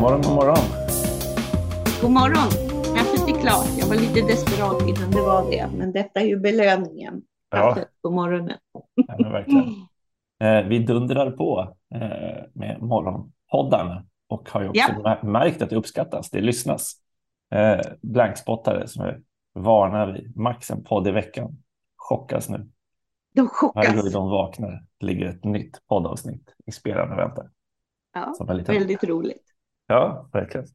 Morgon, god morgon. God morgon. Kaffet är klart. Jag var lite desperat innan det var det, men detta är ju belöningen. Ja. På morgonen. Ja, men verkligen. Eh, vi dundrar på eh, med morgonpoddarna och har ju också Ja. mär- märkt att det uppskattas. Det lyssnas. Eh, blankspottare som är vana vid max en podd i veckan chockas nu. De Varje chockas. de vaknar ligger ett nytt poddavsnitt i spelande väntar. Ja, väldigt roligt. Ja, verkligen.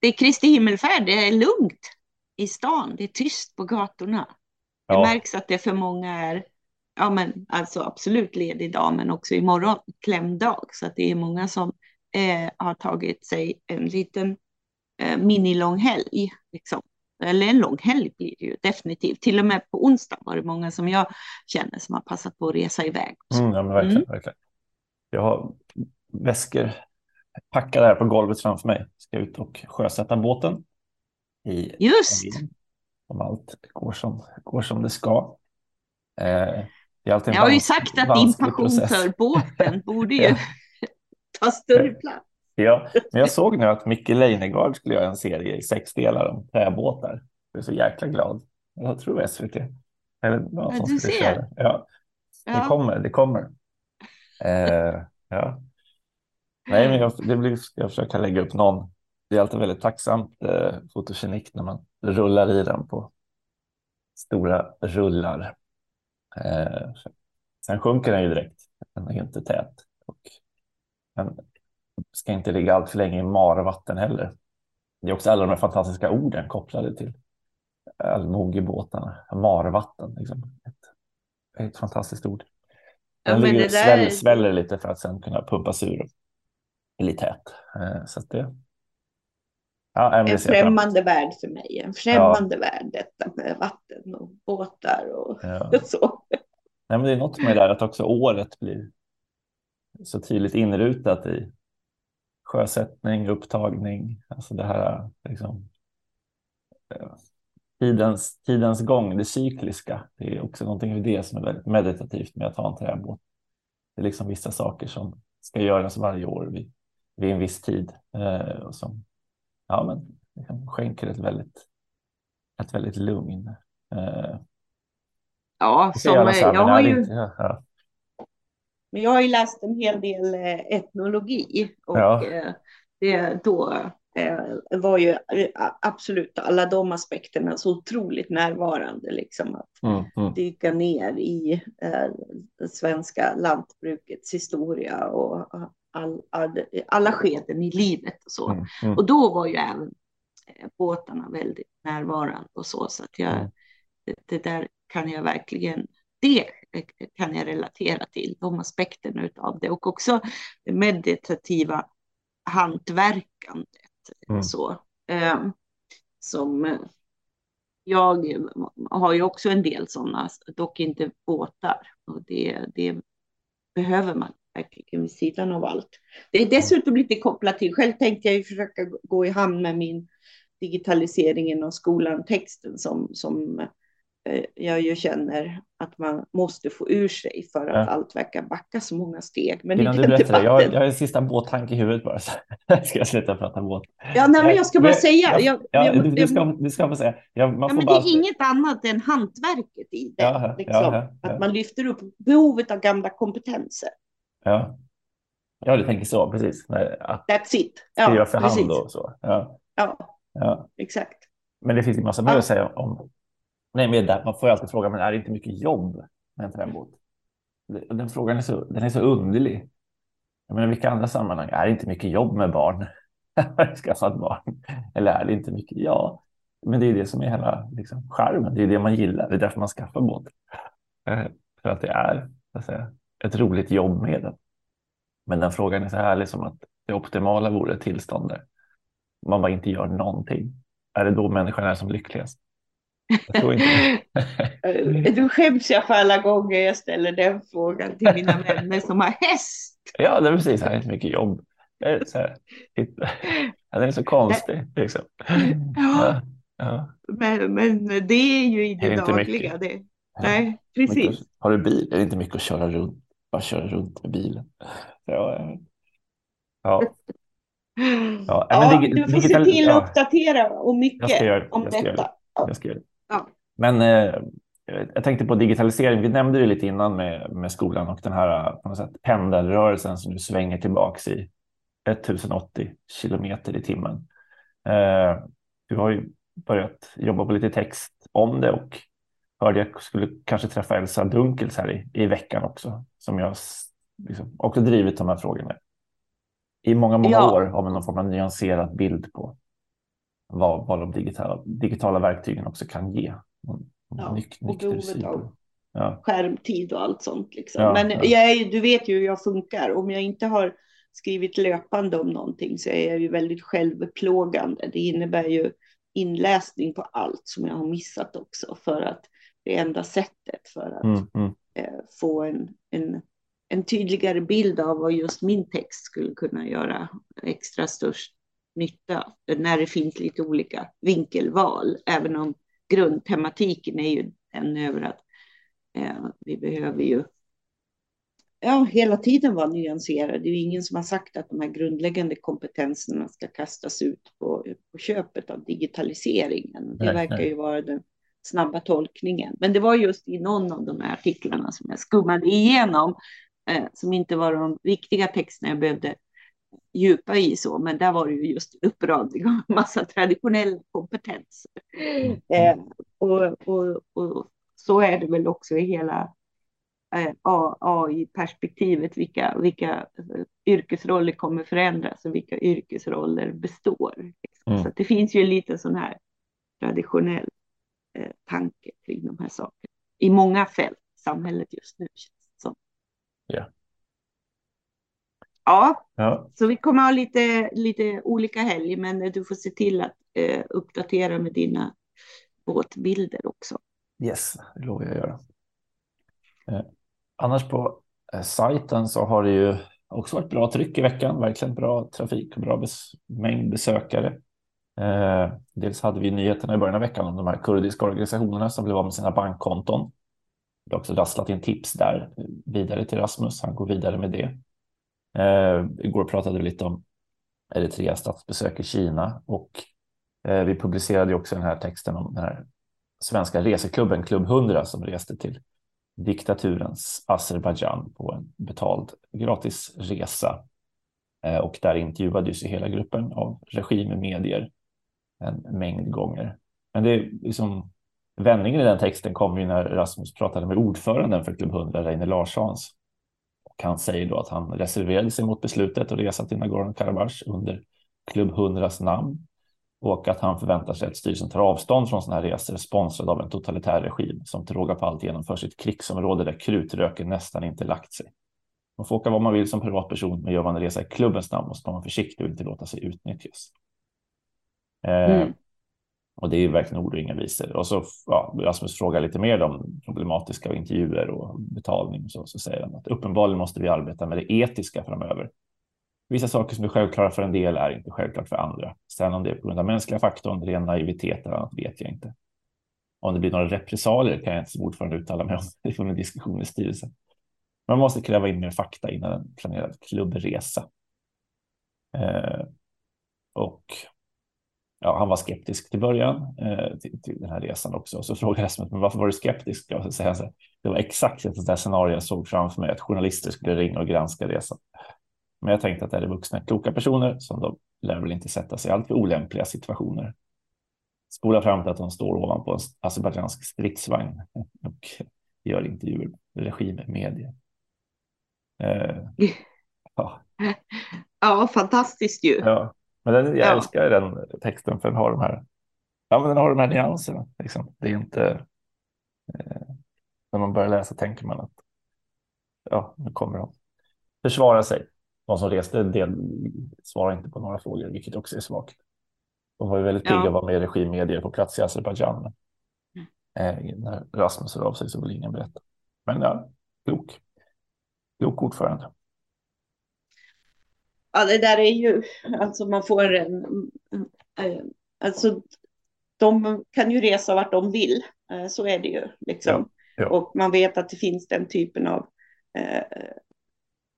Det är Kristi himmelfärd. Det är lugnt i stan. Det är tyst på gatorna. Det Ja, märks att det för många är ja, men alltså absolut ledig dag, men också imorgon klämdag. Så att det är många som eh, har tagit sig en liten eh, minilång helg. Liksom. Eller en lång helg blir det ju definitivt. Till och med på onsdag var det många som jag känner som har passat på att resa iväg. mm, ja men verkligen, Mm. verkligen. Jag har väskor packade här på golvet framför mig. Ska ut och sjösätta båten i Just! Wien. Om allt går som, går som det ska. Eh, det är alltid Jag har ju sagt att din passion för båten borde ju Ja. ta större plats. Ja, men jag såg nu att Micke Leijnegard skulle göra en serie i sex delar om träbåtar. Jag är så jäkla glad. Jag tror SVT. Eller någon Ja, som skulle köra det. Ja, det Ja. kommer, det kommer. Eh, ja. Nej, men jag, det blir, jag försöker lägga upp någon. Det är alltid väldigt tacksamt eh, fotogenik när man rullar i den på stora rullar. Eh, sen sjunker den ju direkt. Den är inte tät. Och den ska inte ligga allt för länge i marvatten heller. Det är också alla de här fantastiska orden kopplade till allmogebåtarna. Marvatten, liksom. Ett, ett fantastiskt ord. Ja, Den men ligger sväller, sväller lite för att sen kunna pumpas ur i lite tät. Eh, Så att det... Ja, En främmande värld för mig. En främmande värld detta med vatten och båtar och Ja. så. Nej, men det är något med det där att också året blir så tydligt inrutat i sjösättning, upptagning, alltså det här liksom, eh, tidens, tidens gång, det cykliska. Det är också någonting av det som är väldigt meditativt med att ha en träbåt. Det är liksom vissa saker som ska göras varje år vid, vid en viss tid eh, och som ja, men, liksom skänker ett väldigt, ett väldigt lugn. Eh, Ja, som, så här, jag, har ju, inte- ja, ja. men jag har ju läst en hel del eh, etnologi och Ja. eh, det, då eh, var ju absolut alla de aspekterna så otroligt närvarande. Liksom, att Mm, mm. dyka ner i eh, svenska lantbrukets historia och all, all, alla skeden i livet och så. Mm, mm. Och då var ju även eh, båtarna väldigt närvarande och så. Så att jag, Mm. det, det där kan jag verkligen, det kan jag relatera till, de aspekterna av det. Och också det meditativa hantverkandet. Mm. Så, eh, som eh, jag har ju också en del sådana, dock inte båtar. Och det, det behöver man verkligen vid sidan av allt. Det är dessutom lite kopplat till, själv tänkte jag ju försöka gå i hamn med min digitaliseringen av skolan, texten som, som eh, jag ju känner att man måste få ur sig för att Ja. allt verkar backa så många steg. Men Innan du berättar det, jag, jag har en sista båttank i huvudet bara. Så ska jag sluta prata båt. ja, nej, men jag ska bara Men- säga, Ja, jag, ja, jag, du, ska, du ska få säga. Ja, man Ja, får men det bara... är inget annat än hantverket i det. Liksom. Att man lyfter upp behovet av gamla kompetenser. Ja. ja, du tänker så, precis. Att That's it. skriva Ja, för precis. hand och så. Ja, Ja, ja. exakt. Men det finns ju massa mer Ja. att säga om. Nej, men där, man får ju alltid fråga, men är det inte mycket jobb med en? Det- Den frågan är så, den är så underlig. Jag menar, vilka andra sammanhang är det inte mycket jobb med barn? Skaffat barn? Eller är det inte mycket? Ja, men det är det som är hela liksom, charmen. Det är det man gillar. Det är därför man skaffar båt. Eh, För att det är så att säga, ett roligt jobb med den. Men den frågan är så härlig som att det optimala vore ett tillstånd där man bara inte gör någonting. Är det då människan är som lyckligast? Jag tror inte Då skäms jag för alla gånger jag ställer den frågan till mina vänner som har häst. Ja, det är precis. Det är inte mycket jobb. Det är så här, den är så konstig. Liksom. Ja, ja. Men, men det är ju i Det det inte dagliga. Det. Nej, precis. Har du bil? Är det inte mycket att köra runt? Bara köra runt med bilen. Ja, ja. Ja. Ja, men dig- du får digital- se till att uppdatera och Jag mycket ska göra, om jag ska göra detta. det. Ja. Jag ska göra det. Ja. Men eh, jag tänkte på digitalisering. Vi nämnde det lite innan med, med skolan och den här på något sätt, pendelrörelsen som nu svänger tillbaks i 1080 kilometer i timmen. Eh, du har ju börjat jobba på lite text om det och hörde jag skulle kanske träffa Elsa Dunkels här i, i veckan också, som jag liksom, också drivit de här frågorna. I många, många Ja. år har man någon form av nyanserad bild på vad, vad de digitala, digitala verktygen också kan ge. Ja, nyk- och behovet av-. Ja, skärmtid och allt sånt. Liksom. Ja, Men ja. Jag är, du vet ju hur jag funkar. Om jag inte har skrivit löpande om någonting så är jag ju väldigt självplågande. Det innebär ju inläsning på allt som jag har missat också för att det enda sättet för att mm, mm, eh, få en, en, en tydligare bild av vad just min text skulle kunna göra extra störst nytta när det finns lite olika vinkelval, även om grundtematiken är ju den över att eh, vi behöver ju ja, hela tiden vara nyanserade. Det är ju ingen som har sagt att de här grundläggande kompetenserna ska kastas ut på, på köpet av digitaliseringen. Det verkar ju vara den snabba tolkningen. Men det var just i någon av de här artiklarna som jag skummade igenom, eh, som inte var de riktiga texterna jag behövde djupa i så, men där var det ju just uppradning av massa traditionella kompetenser. Mm. Eh, och, och, och så är det väl också i hela eh, AI-perspektivet, vilka, vilka eh, yrkesroller kommer förändras och vilka yrkesroller består. liksom. Mm. Så det finns ju lite sån här traditionell tanke kring de här sakerna i många fält i samhället just nu. Känns. Ja. Ja, ja. så vi kommer ha lite, lite olika helg, men du får se till att eh, uppdatera med dina båtbilder också. Yes, det lovar jag att göra. Eh, annars på eh, sajten så har det ju också varit bra tryck i veckan, verkligen bra trafik och bra bes mängd besökare. Eh, dels hade vi nyheterna i början av veckan om de här kurdiska organisationerna som blev av med sina bankkonton. Det har också rasslat in tips där vidare till Rasmus. Han går vidare med det. Eh, igår pratade vi lite om Eritreas statsbesök i Kina och eh, vi publicerade också den här texten om den här svenska reseklubben Klubb 100 som reste till diktaturens Azerbajdzjan på en betald gratisresa. Eh, och där intervjuades ju hela gruppen av regimmedier en mängd gånger. Men det är liksom vändningen i den texten kom ju när Rasmus pratade med ordföranden för Klubb 100, Reine Larssons. Och han säger då att han reserverade sig mot beslutet att resa till Nagorno-Karabach under Klubb 100s namn och att han förväntar sig att styrelsen tar avstånd från sådana här resor sponsrade av en totalitär regim som till råga på allt genomför sitt krigsområde där krutröken nästan inte lagt sig. Man får åka vad man vill som privatperson, men gör man en resa i klubbens namn måste man vara försiktig och inte låta sig utnyttjas. Mm. Eh, Mm. och det är ju verkligen ord och inga visor. Och så ja, Rasmus frågar lite mer om problematiska intervjuer och betalning. Och så, så säger han att uppenbarligen måste vi arbeta med det etiska framöver. Vissa saker som är självklara för en del är inte självklart för andra. Sen om det är på grund av mänskliga faktorn, ren naivitet eller annat vet jag inte. Om det blir några repressalier kan jag inte som ordförande uttala mig om. Det får en diskussion i styrelsen. Man måste kräva in mer fakta innan en planerad klubbresa. Eh, och ja, han var skeptisk till början eh, till, till, den här resan också. Och så frågade Rasmus, men varför var du skeptisk? Och så säger han det var exakt ett sånt där scenario jag såg framför mig, att journalister skulle ringa och granska resan. Men jag tänkte att det är vuxna, kloka personer som de lär väl inte sätta sig i alltför olämpliga situationer. Spola fram till att de står ovanpå en azerbajdzjansk stridsvagn och gör intervjuer med regimmedier. Eh, ja. Ja, fantastiskt ju. Ja, men den, jag Ja. älskar den texten för den har de här, ja, men den har de här nyanserna. Liksom. Det är inte, eh, när man börjar läsa tänker man att ja, nu kommer de försvara sig. De som reste del, svarar inte på några frågor, vilket också är svagt. De var ju väldigt pigga Ja. att vara med i regimmedier på plats i Azerbajdzjan. men, Eh, när Rasmus hör av sig så vill ingen berätta. Men ja, klok. Klok ordförande. Ja, det där är ju, alltså man får en, eh, alltså de kan ju resa vart de vill, eh, så är det ju liksom. Ja, ja. Och man vet att det finns den typen av, eh,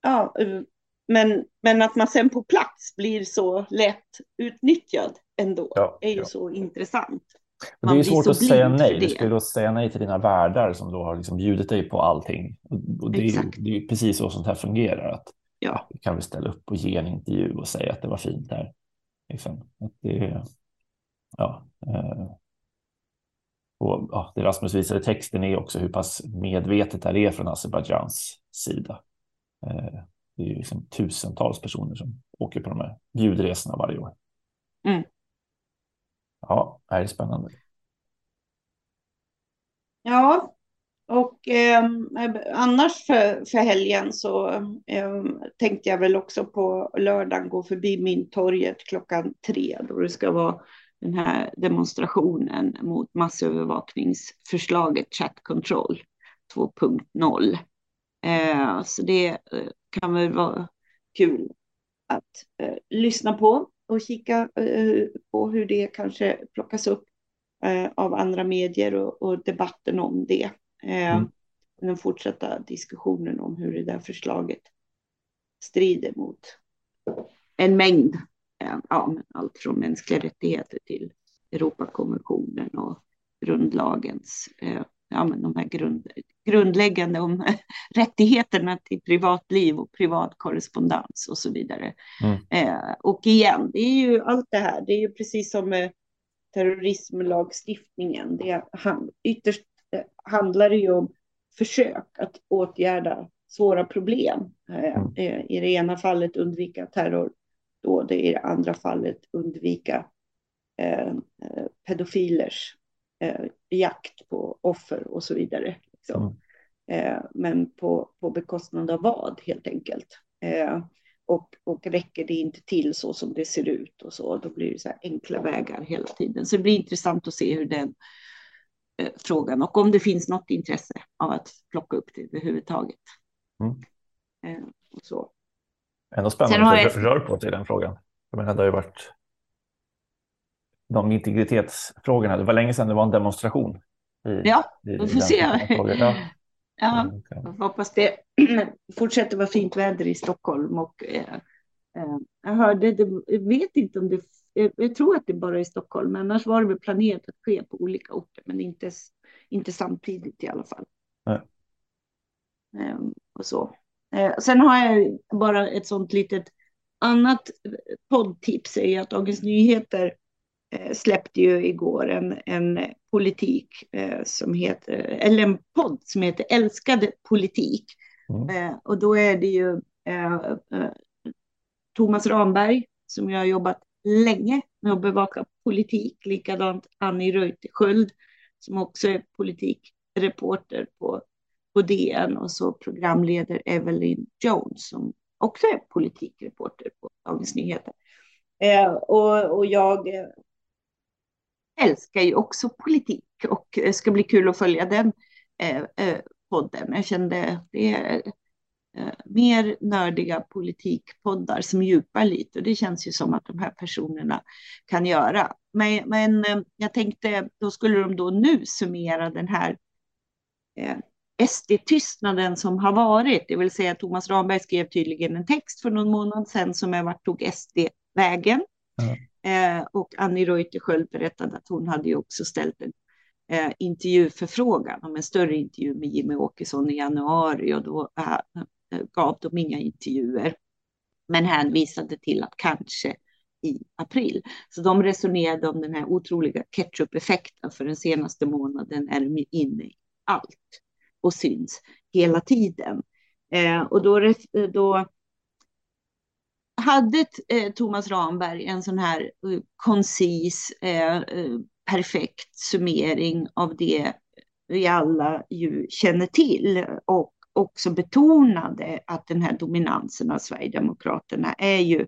ja, eh, men, men att man sen på plats blir så lätt utnyttjad ändå Ja, är ju så intressant. Men det är ju svårt att säga nej. Du ju då säga nej till dina värdar som då har liksom bjudit dig på allting. Och, det, är det är precis så sånt här fungerar. Att, Ja. vi kan väl ställa upp och ge en intervju och säga att det var fint där. Liksom. Att det, ja, eh, och, ja, det Rasmus visar i texten är också hur pass medvetet det här är från Azerbajdzjans sida. Eh, det är ju liksom tusentals personer som åker på de här bjudresorna varje år. Mm. Ja, det här är spännande. Ja, eh, annars för, för helgen så eh, tänkte jag väl också på lördagen gå förbi Mynttorget klockan tre då det ska vara den här demonstrationen mot massövervakningsförslaget Chat Control 2.0. Eh, så det eh, kan väl vara kul att eh, lyssna på och kika eh, på hur det kanske plockas upp eh, av andra medier och, och debatten om det. Ehm, mm. Den fortsatta diskussionen om hur det där förslaget strider mot en mängd, eh, ja, allt från mänskliga rättigheter till Europakonventionen och grundlagens, eh, ja, men de här grund, grundläggande om rättigheterna till privatliv och privat korrespondens och så vidare. Mm. Eh, och igen, det är ju allt det här, det är ju precis som med terrorismlagstiftningen. Det ytterst eh, handlar det ju om försök att åtgärda svåra problem. Eh, Mm. eh, I det ena fallet undvika terrordåd, i det andra fallet undvika eh, pedofilers eh, jakt på offer och så vidare. Liksom. Mm. Eh, men på, på bekostnad av vad, helt enkelt. Och, och räcker det inte till så som det ser ut och så, då blir det så enkla vägar hela tiden. Så det blir intressant att se hur den frågan och om det finns något intresse av att plocka upp det överhuvudtaget. Mm. Eh, och så. Ändå Sen spännande har att jag- rör på till den frågan. Jag menar, det har ju varit de integritetsfrågorna. Det var länge sedan det var en demonstration. I, Ja, i, vi i får se. Ja. Ja, Mm, hoppas det fortsätter vara fint väder i Stockholm. Och, eh, eh, jag hörde, det, vet inte om det, eh, jag tror att det bara är i Stockholm, men annars var det väl planerat att ske på olika orter, men inte, inte samtidigt i alla fall. Nej. Eh, och så. Eh, sen har jag bara ett sånt litet annat poddtips är att Dagens Nyheter eh, släppte ju igår en, en politik eh, som heter, eller en podd som heter Älskade politik. Mm. Eh, och då är det ju eh, eh, Thomas Ramberg som jag har jobbat länge med att bevaka politik, likadant Annie Reuterskiöld som också är politikreporter på, på DN och så programleder Evelyn Jones som också är politikreporter på Dagens Nyheter. Eh, och, och jag eh, älskar ju också politik och det ska bli kul att följa den eh, eh, podden. Jag kände det är mer nördiga politikpoddar som djupar lite och det känns ju som att de här personerna kan göra. Men, men eh, jag tänkte då skulle de då nu summera den här eh, SD-tystnaden som har varit, det vill säga Thomas Ramberg skrev tydligen en text för någon månad sedan som är vart tog SD vägen? Ja. Eh, och Annie Reuterskiöld berättade att hon hade ju också ställt en eh, intervjuförfrågan om en större intervju med Jimmy Åkesson i januari och då eh, eh, gav de inga intervjuer. Men hänvisade till att kanske i april. Så de resonerade om den här otroliga ketchup-effekten för den senaste månaden är de ju inne i allt och syns hela tiden. Eh, och då, eh, då hade eh, Thomas Ramberg en sån här eh, koncis, eh, eh perfekt summering av det vi alla ju känner till och också betonade att den här dominansen av Sverigedemokraterna är ju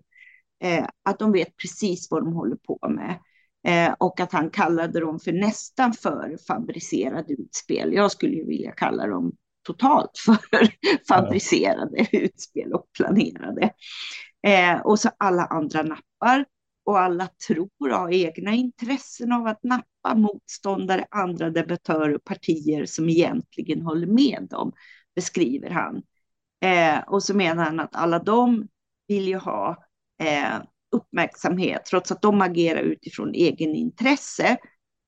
eh, att de vet precis vad de håller på med. Eh, och att han kallade dem för nästan för fabricerade utspel. Jag skulle ju vilja kalla dem totalt för fabricerade utspel och planerade. Eh, och så alla andra nappar och alla tror och har egna intressen av att nappa motståndare, andra debattörer och partier som egentligen håller med dem, beskriver han. Eh, och så menar han att alla de vill ju ha eh, uppmärksamhet, trots att de agerar utifrån egen intresse,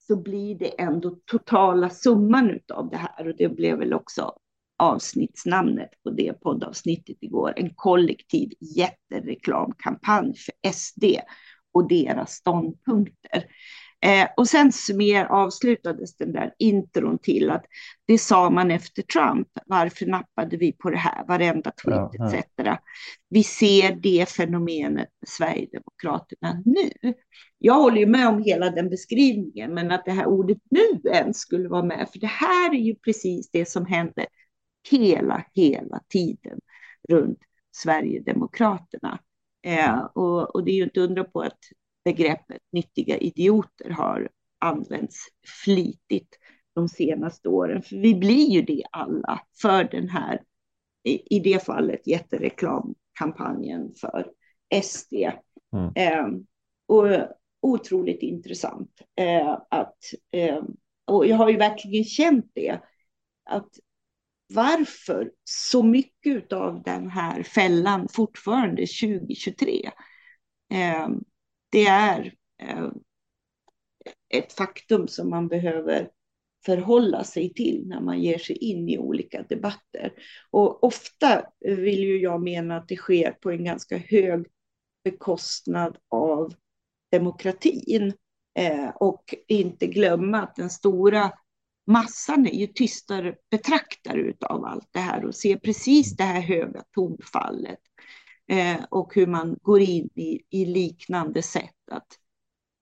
så blir det ändå totala summan av det här. Och det blev väl också avsnittsnamnet på det poddavsnittet igår. En kollektiv jättereklamkampanj för SD och deras ståndpunkter. Eh, och sen mer avslutades den där intron till att det sa man efter Trump. Varför nappade vi på det här? Varenda tweet ja, etc. Vi ser det fenomenet med Sverigedemokraterna nu. Jag håller ju med om hela den beskrivningen, men att det här ordet nu ens skulle vara med, för det här är ju precis det som händer hela, hela tiden runt Sverigedemokraterna. Eh, och, och det är ju inte undra på att begreppet nyttiga idioter har använts flitigt de senaste åren. För vi blir ju det alla för den här, i, det fallet, jättereklamkampanjen för SD. Mm. Eh, och otroligt intressant eh, att, eh, och jag har ju verkligen känt det, att varför så mycket av den här fällan fortfarande 2023? Det är eh, ett faktum som man behöver förhålla sig till när man ger sig in i olika debatter. Och ofta vill ju jag mena att det sker på en ganska hög bekostnad av demokratin. Eh, och inte glömma att den stora massan är ju tystare betraktare av allt det här och ser precis det här höga tonfallet eh, och hur man går in i, i liknande sätt att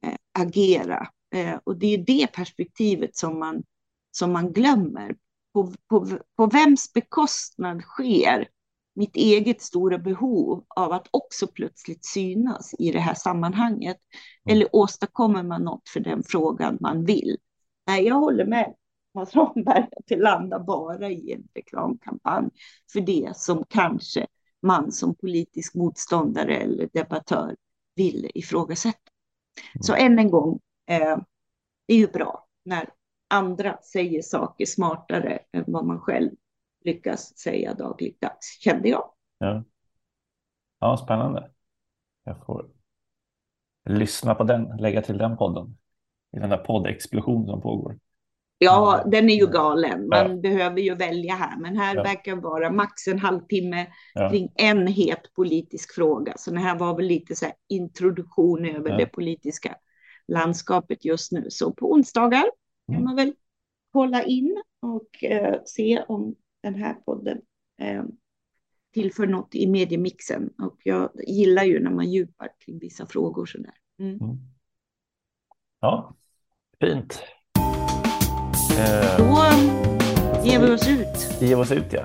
eh, agera. Eh, och det är det perspektivet som man, som man glömmer. På, på, på vems bekostnad sker mitt eget stora behov av att också plötsligt synas i det här sammanhanget? Mm. Eller åstadkommer man något för den frågan man vill? Nej, jag håller med Thomas Ramberg att det landar bara i en reklamkampanj för det som kanske man som politisk motståndare eller debattör vill ifrågasätta. Mm. Så än en gång, eh, det är ju bra när andra säger saker smartare än vad man själv lyckas säga dagligdags, kände jag. Ja, ja spännande. Jag får lyssna på den, lägga till den podden i den där poddexplosion som pågår. Ja, den är ju galen. Man ja. behöver ju välja här, men här ja. verkar vara max en halvtimme ja. kring en het politisk fråga. Så det här var väl lite så introduktion över det politiska landskapet just nu. Så på onsdagar kan mm. man väl kolla in och eh, se om den här podden eh, tillför något i mediemixen. Och jag gillar ju när man djupar kring vissa frågor sådär. Mm. Mm. Ja, fint. Då ger vi oss ut. Ger vi oss ut, ja.